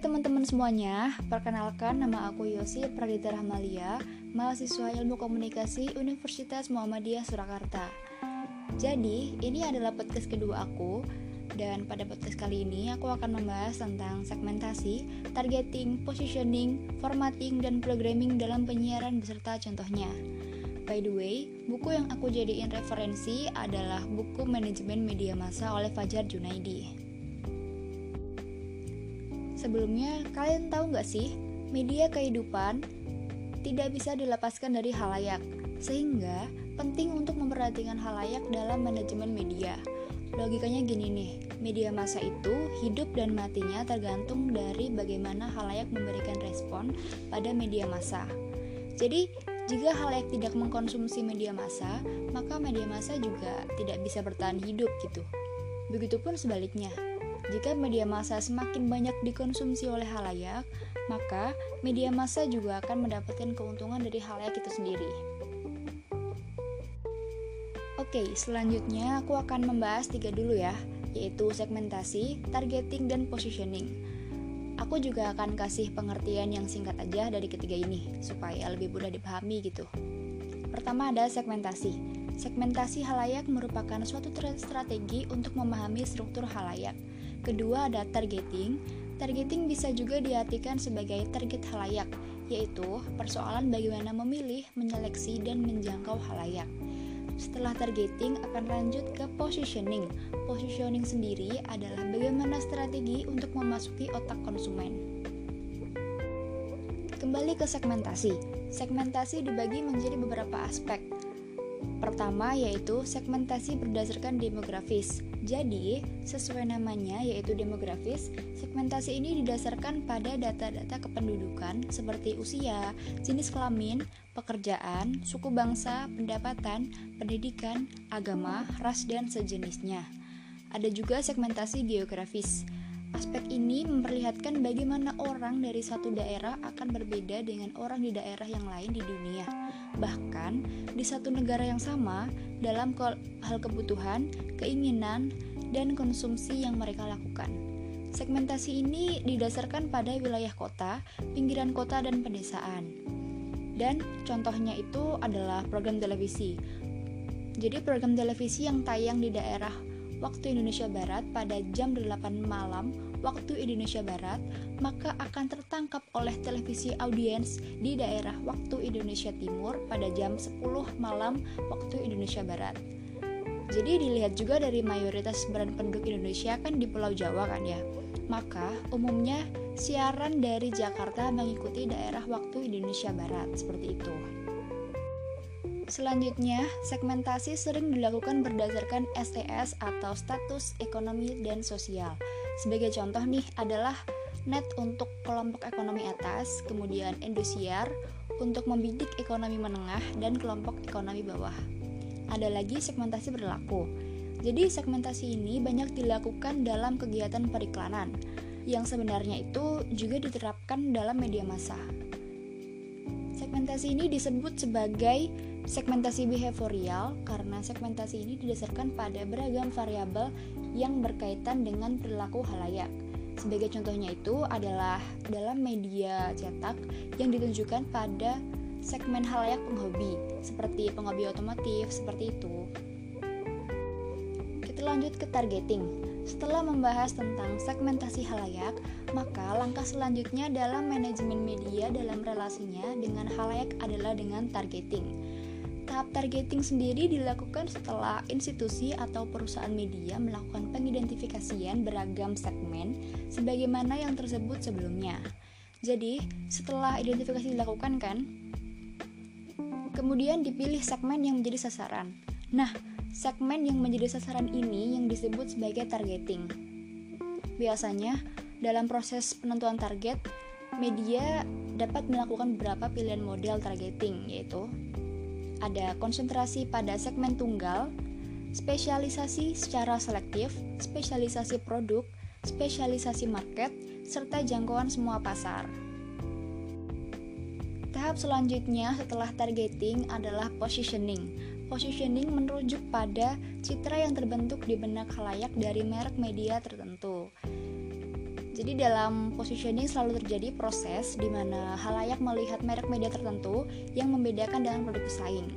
teman-teman semuanya, perkenalkan nama aku Yosi Pradita Rahmalia, mahasiswa Ilmu Komunikasi Universitas Muhammadiyah Surakarta. Jadi, ini adalah podcast kedua aku dan pada podcast kali ini aku akan membahas tentang segmentasi, targeting, positioning, formatting, dan programming dalam penyiaran beserta contohnya. By the way, buku yang aku jadiin referensi adalah buku Manajemen Media Massa oleh Fajar Junaidi. Sebelumnya, kalian tahu nggak sih, media kehidupan tidak bisa dilepaskan dari halayak, sehingga penting untuk memperhatikan halayak dalam manajemen media. Logikanya gini nih, media massa itu hidup dan matinya tergantung dari bagaimana halayak memberikan respon pada media massa. Jadi, jika halayak tidak mengkonsumsi media massa, maka media massa juga tidak bisa bertahan hidup gitu. Begitupun sebaliknya, jika media massa semakin banyak dikonsumsi oleh halayak, maka media massa juga akan mendapatkan keuntungan dari halayak itu sendiri. Oke, selanjutnya aku akan membahas tiga dulu ya, yaitu segmentasi, targeting, dan positioning. Aku juga akan kasih pengertian yang singkat aja dari ketiga ini, supaya lebih mudah dipahami gitu. Pertama ada segmentasi. Segmentasi halayak merupakan suatu strategi untuk memahami struktur halayak. Kedua ada targeting. Targeting bisa juga diartikan sebagai target halayak, yaitu persoalan bagaimana memilih, menyeleksi, dan menjangkau halayak. Setelah targeting akan lanjut ke positioning. Positioning sendiri adalah bagaimana strategi untuk memasuki otak konsumen. Kembali ke segmentasi. Segmentasi dibagi menjadi beberapa aspek. Pertama yaitu segmentasi berdasarkan demografis. Jadi, sesuai namanya yaitu demografis, segmentasi ini didasarkan pada data-data kependudukan seperti usia, jenis kelamin, pekerjaan, suku bangsa, pendapatan, pendidikan, agama, ras, dan sejenisnya. Ada juga segmentasi geografis. Aspek ini memperlihatkan bagaimana orang dari satu daerah akan berbeda dengan orang di daerah yang lain di dunia. Bahkan di satu negara yang sama, dalam hal kebutuhan, keinginan, dan konsumsi yang mereka lakukan. Segmentasi ini didasarkan pada wilayah kota, pinggiran kota, dan pedesaan. Dan contohnya itu adalah program televisi. Jadi program televisi yang tayang di daerah waktu Indonesia Barat pada jam 8 malam waktu Indonesia Barat, maka akan tertangkap oleh televisi audiens di daerah waktu Indonesia Timur pada jam 10 malam waktu Indonesia Barat. Jadi dilihat juga dari mayoritas sebaran penduduk Indonesia kan di Pulau Jawa kan ya. Maka umumnya siaran dari Jakarta mengikuti daerah waktu Indonesia Barat seperti itu. Selanjutnya, segmentasi sering dilakukan berdasarkan SES atau status ekonomi dan sosial. Sebagai contoh nih adalah net untuk kelompok ekonomi atas, kemudian Indosiar untuk membidik ekonomi menengah dan kelompok ekonomi bawah. Ada lagi segmentasi berlaku. Jadi segmentasi ini banyak dilakukan dalam kegiatan periklanan yang sebenarnya itu juga diterapkan dalam media massa. Segmentasi ini disebut sebagai segmentasi behavioral karena segmentasi ini didasarkan pada beragam variabel yang berkaitan dengan perilaku halayak. Sebagai contohnya itu adalah dalam media cetak yang ditunjukkan pada segmen halayak penghobi, seperti penghobi otomotif, seperti itu. Kita lanjut ke targeting. Setelah membahas tentang segmentasi halayak, maka langkah selanjutnya dalam manajemen media dalam relasinya dengan halayak adalah dengan targeting. Tahap targeting sendiri dilakukan setelah institusi atau perusahaan media melakukan pengidentifikasian beragam segmen sebagaimana yang tersebut sebelumnya. Jadi, setelah identifikasi dilakukan kan, kemudian dipilih segmen yang menjadi sasaran. Nah, Segmen yang menjadi sasaran ini yang disebut sebagai targeting. Biasanya, dalam proses penentuan target, media dapat melakukan beberapa pilihan model targeting, yaitu ada konsentrasi pada segmen tunggal, spesialisasi secara selektif, spesialisasi produk, spesialisasi market, serta jangkauan semua pasar. Tahap selanjutnya setelah targeting adalah positioning. Positioning merujuk pada citra yang terbentuk di benak halayak dari merek media tertentu. Jadi dalam positioning selalu terjadi proses di mana halayak melihat merek media tertentu yang membedakan dengan produk pesaing.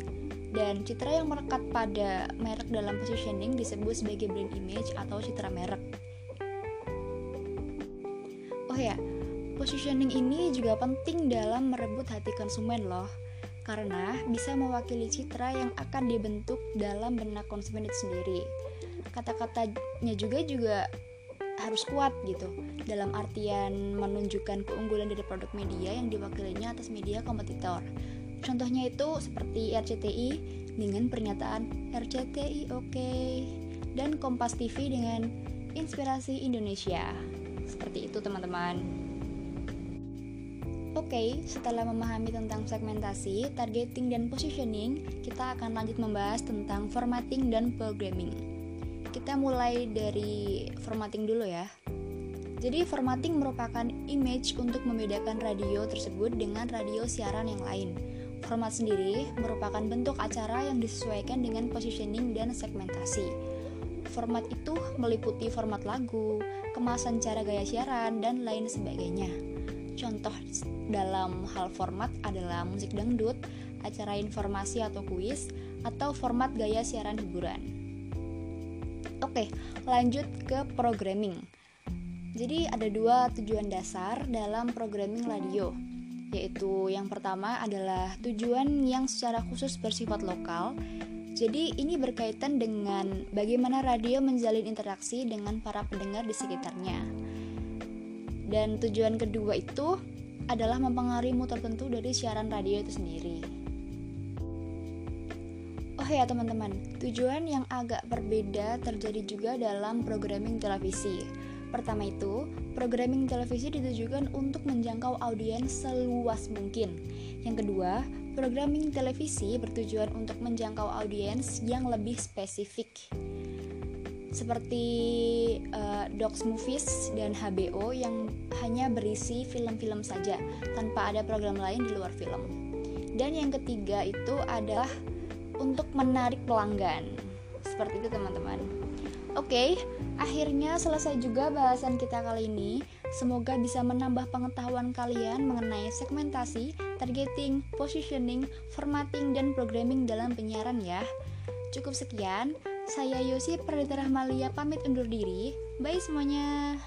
Dan citra yang melekat pada merek dalam positioning disebut sebagai brand image atau citra merek. Oh ya, positioning ini juga penting dalam merebut hati konsumen loh karena bisa mewakili citra yang akan dibentuk dalam benak konsumen itu sendiri. Kata-katanya juga juga harus kuat gitu dalam artian menunjukkan keunggulan dari produk media yang diwakilinya atas media kompetitor. Contohnya itu seperti RCTI dengan pernyataan RCTI oke okay, dan Kompas TV dengan inspirasi Indonesia. Seperti itu teman-teman. Oke, okay, setelah memahami tentang segmentasi, targeting, dan positioning, kita akan lanjut membahas tentang formatting dan programming. Kita mulai dari formatting dulu ya. Jadi, formatting merupakan image untuk membedakan radio tersebut dengan radio siaran yang lain. Format sendiri merupakan bentuk acara yang disesuaikan dengan positioning dan segmentasi. Format itu meliputi format lagu, kemasan cara gaya siaran, dan lain sebagainya. Contoh dalam hal format adalah musik dangdut, acara informasi atau kuis, atau format gaya siaran hiburan. Oke, lanjut ke programming. Jadi ada dua tujuan dasar dalam programming radio, yaitu yang pertama adalah tujuan yang secara khusus bersifat lokal. Jadi ini berkaitan dengan bagaimana radio menjalin interaksi dengan para pendengar di sekitarnya. Dan tujuan kedua itu adalah mempengaruhi mutu tertentu dari siaran radio itu sendiri. Ya teman-teman, tujuan yang agak berbeda terjadi juga dalam programming televisi. Pertama itu, programming televisi ditujukan untuk menjangkau audiens seluas mungkin. Yang kedua, programming televisi bertujuan untuk menjangkau audiens yang lebih spesifik seperti uh, Docs Movies dan HBO yang hanya berisi film-film saja tanpa ada program lain di luar film. Dan yang ketiga itu adalah untuk menarik pelanggan. Seperti itu teman-teman. Oke, okay, akhirnya selesai juga bahasan kita kali ini. Semoga bisa menambah pengetahuan kalian mengenai segmentasi, targeting, positioning, formatting, dan programming dalam penyiaran ya. Cukup sekian. Saya Yosi Perdita Rahmalia pamit undur diri. Bye semuanya.